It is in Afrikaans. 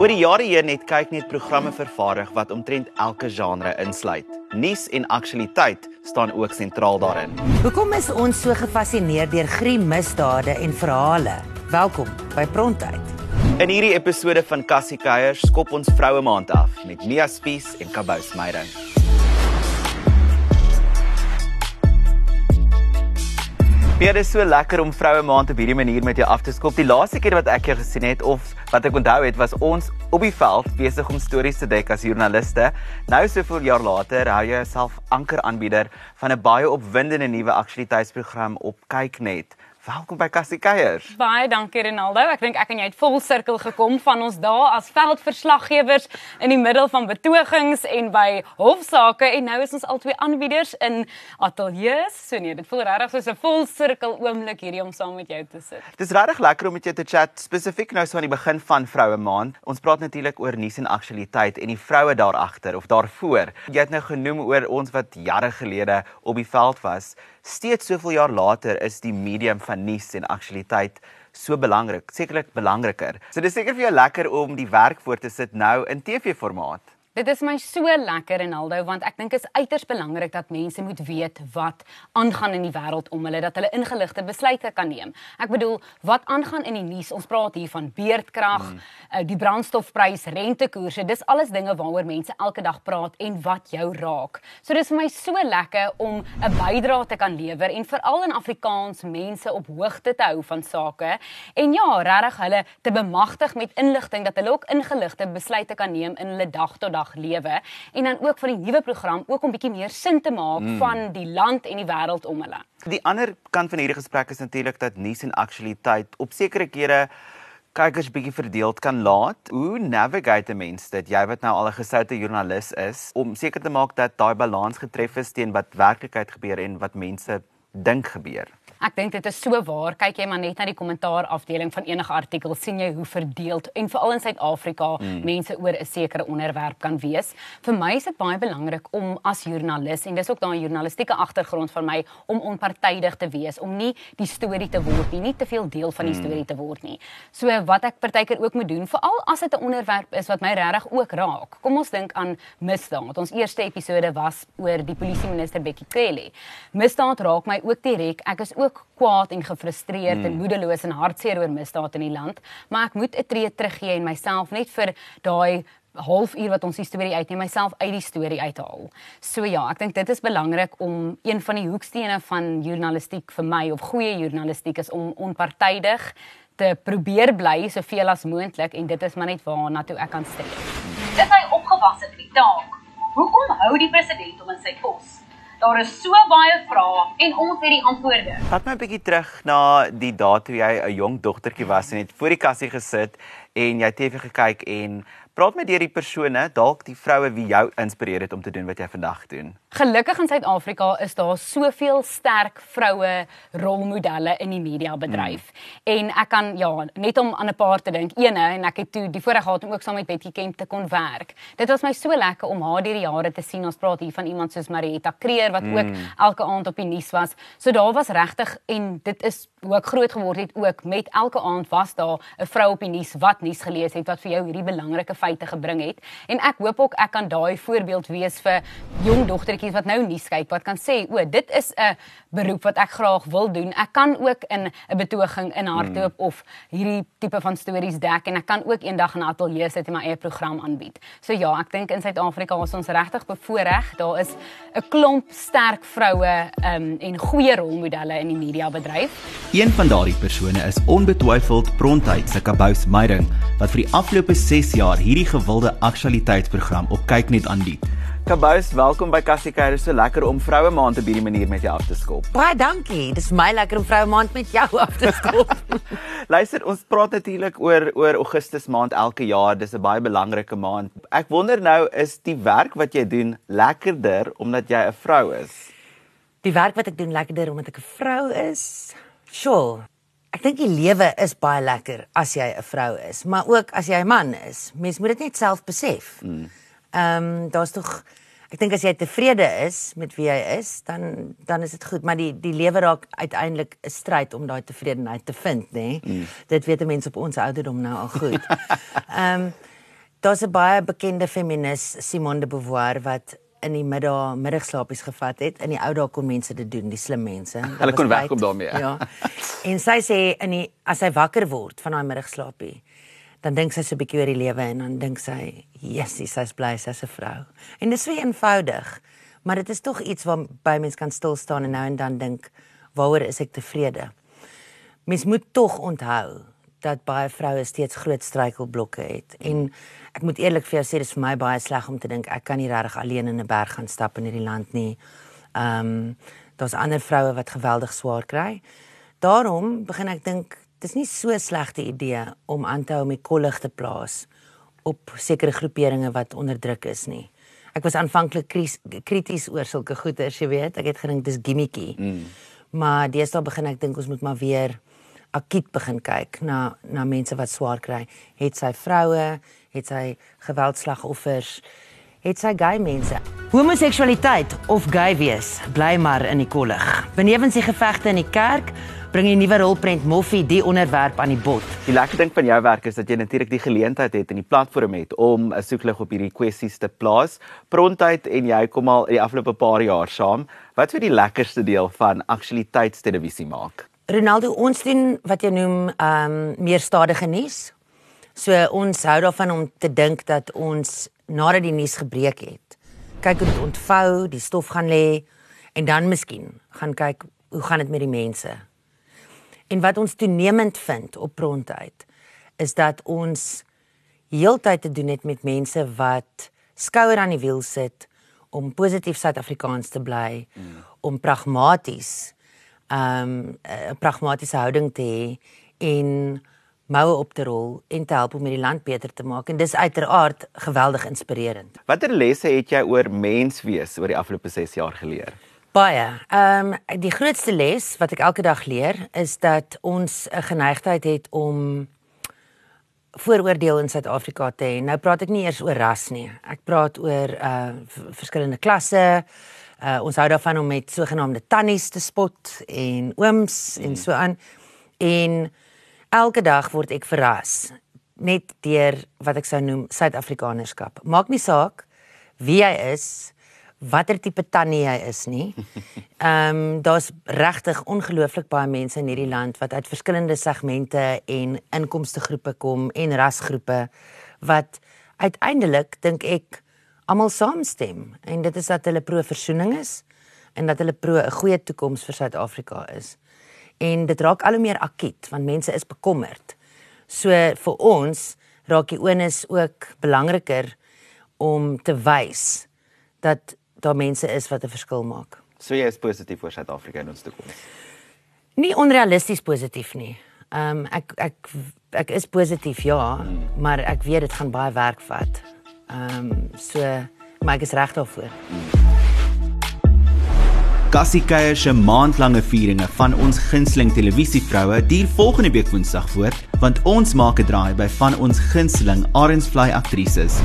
Oor die jare heen het kyk net programme vervaardig wat omtrent elke genre insluit. Nuus en aktualiteit staan ook sentraal daarin. Hoekom is ons so gefassineerd deur gruwelike misdade en verhale? Welkom by Prontuit. In hierdie episode van Cassie Keiers skop ons Vroue Maand af met Mia Spies en Kabous Meyering. Ja, dit is so lekker om Vroue Maand op hierdie manier met jou af te skop. Die laaste keer wat ek jou gesien het of wat ek onthou het, was ons op die veld besig om stories te dek as joernaliste. Nou soveel jaar later hou jy jouself ankeraanbieder van 'n baie opwindende nuwe aktualiteitsprogram op Kyknet. Welkom by Cassie Keiers. Baie dankie Ronaldo. Ek dink ek en jy het vol sirkel gekom van ons dae as veldverslaggewers in die middel van betogings en by hofsaake en nou is ons albei aanbieders in ateljee's. So nee, dit voel regtig soos 'n vol sirkel oomblik hierdie om saam met jou te sit. Dis regtig lekker om met jou te chat spesifiek nou so aan die begin van Vroue Maand. Ons praat natuurlik oor nuus en aktualiteit en die vroue daar agter of daarvoor. Jy het nou genoem oor ons wat jare gelede op die veld was steeds soveel jaar later is die medium van nuus en aktualiteit so belangrik, sekerlik belangriker. So dis seker vir jou lekker om die werk voor te sit nou in TV-formaat. Dit is my so lekker Ronaldo want ek dink is uiters belangrik dat mense moet weet wat aangaan in die wêreld om hulle dat hulle ingeligte besluite kan neem. Ek bedoel wat aangaan in die nuus. Ons praat hier van beerdkrag, mm. uh, die brandstofprys, rentekoerse. Dis alles dinge waaroor mense elke dag praat en wat jou raak. So dis vir my so lekker om 'n bydrae te kan lewer en veral in Afrikaans mense op hoogte te hou van sake en ja, regtig hulle te bemagtig met inligting dat hulle ook ingeligte besluite kan neem in hulle dag tot dag dag lewe en dan ook van die nuwe program ook om bietjie meer sin te maak mm. van die land en die wêreld om hulle. Die ander kant van hierdie gesprek is natuurlik dat nuus en aktualiteit op sekere kere kykers bietjie verdeeld kan laat. Hoe navigate 'n mens dit? Jy wat nou al 'n gesoute joernalis is om seker te maak dat daai balans getref is teen wat werklikheid gebeur en wat mense dink gebeur. Ek dink dit is so waar. Kyk jy maar net na die kommentaar afdeling van enige artikel, sien jy hoe verdeeld en veral in Suid-Afrika mm. mense oor 'n sekere onderwerp kan wees. Vir my is dit baie belangrik om as joernalis en dis ook daai journalistieke agtergrond van my om onpartydig te wees, om nie die storie te word nie, nie te veel deel van die mm. storie te word nie. So wat ek partykeer ook moet doen, veral as dit 'n onderwerp is wat my regtig ook raak. Kom ons dink aan misdaad. Ons eerste episode was oor die polisie minister Bekkie Cele. Misdaad raak my ook direk. Ek is ook ook kwaad en gefrustreerd mm. en moedeloos en hartseer oor misdaad in die land, maar ek moet 'n tree teruggee en myself net vir daai halfuur wat ons die storie uitneem myself uit die storie uithaal. So ja, ek dink dit is belangrik om een van die hoekstene van journalistiek vir my of goeie journalistiek is om onpartydig te probeer bly soveel as moontlik en dit is maar net waarna toe ek kan streef. Dis hy opgewasse vir die taak. Hoekom hou die president hom in sy pos? Daar is so baie vrae en ons het die antwoorde. Vat my 'n bietjie terug na die dae toe jy 'n jong dogtertjie was en het voor die kassie gesit en jy TV gekyk en praat met deur die persone, dalk die vroue wie jou inspireer het om te doen wat jy vandag doen. Gelukkig in Suid-Afrika is daar soveel sterk vroue rolmodelle in die mediabedryf. Mm. En ek kan ja, net om aan 'n paar te dink. Eene en ek het toe die voorreg gehad om ook saam met Betty Kemp te kon werk. Dit was my so lekker om haar deur die jare te sien. Ons praat hier van iemand soos Marietta Kreer wat mm. ook elke aand op die nuus was. So daar was regtig en dit is hoe ek groot geword het ook met elke aand was daar 'n vrou op die nuus wat nuus gelees het wat vir jou hierdie belangrike feite gebring het. En ek hoop ook ek kan daai voorbeeld wees vir jong dogter kindertjies wat nou nuus kyk wat kan sê o dit is 'n beroep wat ek graag wil doen. Ek kan ook in 'n betoging in hardloop hmm. of hierdie tipe van stories dek en ek kan ook eendag in 'n ateljee sit en my eie program aanbied. So ja, ek dink in Suid-Afrika is ons regtig bevoordeel. Daar is 'n klomp sterk vroue um, en goeie rolmodelle in die mediabedryf. Een van daardie persone is onbetwyfeld Prontheid se Kabous Meyering wat vir die afgelope 6 jaar hierdie gewilde aktualiteitsprogram op Kyknet aanbied. Kabous, welkom by Cassie Kuier. So lekker om Vroue Maand op hierdie manier met jou af te skop. Baie dankie. Dis my lekker om Vroue Maand met jou af te skop. Luister, ons praat natuurlik oor oor Augustus maand elke jaar. Dis 'n baie belangrike maand. Ek wonder nou, is die werk wat jy doen lekkerder omdat jy 'n vrou is? Die werk wat ek doen lekkerder omdat ek 'n vrou is? Sjoe. Ek dink die lewe is baie lekker as jy 'n vrou is, maar ook as jy 'n man is. Mens moet dit net self besef. Mm. Ehm um, daar's tog ek dink as jy tevrede is met wie jy is, dan dan is dit goed, maar die die lewe raak uiteindelik 'n stryd om daai tevredenheid te vind, nê? Nee? Mm. Dit weet mense op ons ouderdom nou al goed. Ehm um, daar's 'n baie bekende feminis, Simone de Beauvoir wat in die middag middagslaapies gevat het. In die ou dae kon mense dit doen, die slim mense. Hulle kon wegkom daarmee. Ja. En sy sê in die as hy wakker word van daai middagslaapie, dan dink sy so 'n bietjie oor die lewe en dan dink sy, "Jessie, sy's bly sy's 'n vrou." En dit is so eenvoudig, maar dit is tog iets waarby mens kan stil staan en nou en dan dink, "Waaroor is ek tevrede?" Mens moet tog onthou dat baie vroue steeds groot struikelblokke het en ek moet eerlik vir jou sê dis vir my baie sleg om te dink ek kan nie regtig alleen in 'n berg gaan stap in hierdie land nie. Ehm um, daar's ander vroue wat geweldig swaar kry. Daarom begin ek dink dis nie so slegte idee om aan te hou die kollig te plaas op sekere groeperinge wat onderdruk is nie. Ek was aanvanklik krities oor sulke goeters, jy weet. Ek het gedink dis gimmicky. Mm. Maar deesdae begin ek dink ons moet maar weer akiet begin kyk na na mense wat swaar kry. Het sy vroue, het sy geweldslagoffers, het sy gay mense. Homoseksualiteit of gay wees bly maar in die kollig. Benewens die gevegte in die kerk bring die nuwe rolprent Moffie die onderwerp aan die bod. Die lekker ding van jou werk is dat jy natuurlik die geleentheid het en die platform het om 'n soeklig op hierdie kwessies te plaas. Prontheid en jy kom al die afgelope paar jaar saam. Wat vir die lekkerste deel van aktualiteitstelevisie maak? Ronaldo, ons doen wat jy noem ehm um, meer stadige nuus. So ons hou daarvan om te dink dat ons nadat die nuus gebreek het, kyk hoe dit ontvou, die stof gaan lê en dan miskien gaan kyk hoe gaan dit met die mense. En wat ons toenemend vind op prontheid is dat ons heeltyd te doen het met mense wat skouer aan die wiel sit om positief Suid-Afrikaans te bly, mm. om pragmaties um 'n pragmatiese houding te hê en moue op te rol en te help om hierdie land beter te maak en dis uiteraard geweldig inspirerend. Watter lesse het jy oor menswees oor die afgelope 6 jaar geleer? Baie. Ehm um, die grootste les wat ek elke dag leer is dat ons 'n geneigtheid het om vooroordeel in Suid-Afrika te hê. Nou praat ek nie eers oor ras nie. Ek praat oor uh verskillende klasse. Uh ons hou daarvan om met sogenaamde tannies te spot en ooms mm. en so aan. En elke dag word ek verras net deur wat ek sou noem Suid-Afrikanerskap. Maak nie saak wie jy is, watter tipe tannie jy is nie. Ehm um, daar's regtig ongelooflik baie mense in hierdie land wat uit verskillende segmente en inkomste groepe kom en rasgroepe wat uiteindelik dink ek almal saamstem en dit is dat hulle pro versoening is en dat hulle pro 'n goeie toekoms vir Suid-Afrika is. En dit raak al hoe meer akiet want mense is bekommerd. So vir ons raak die onus ook belangriker om te wys dat daar mense is wat 'n verskil maak. So jy is positief oor Suid-Afrika in ons toekoms. Nie onrealisties positief nie. Ehm um, ek ek ek is positief ja, hmm. maar ek weet dit gaan baie werk vat. Ehm um, so maar ek is reg daarvoor. Cassie Keier se maandlange vieringe van ons gunsteling televisievroue duur volgende week Woensdag voort, want ons maak 'n draai by van ons gunsteling Arendsvlei aktrises.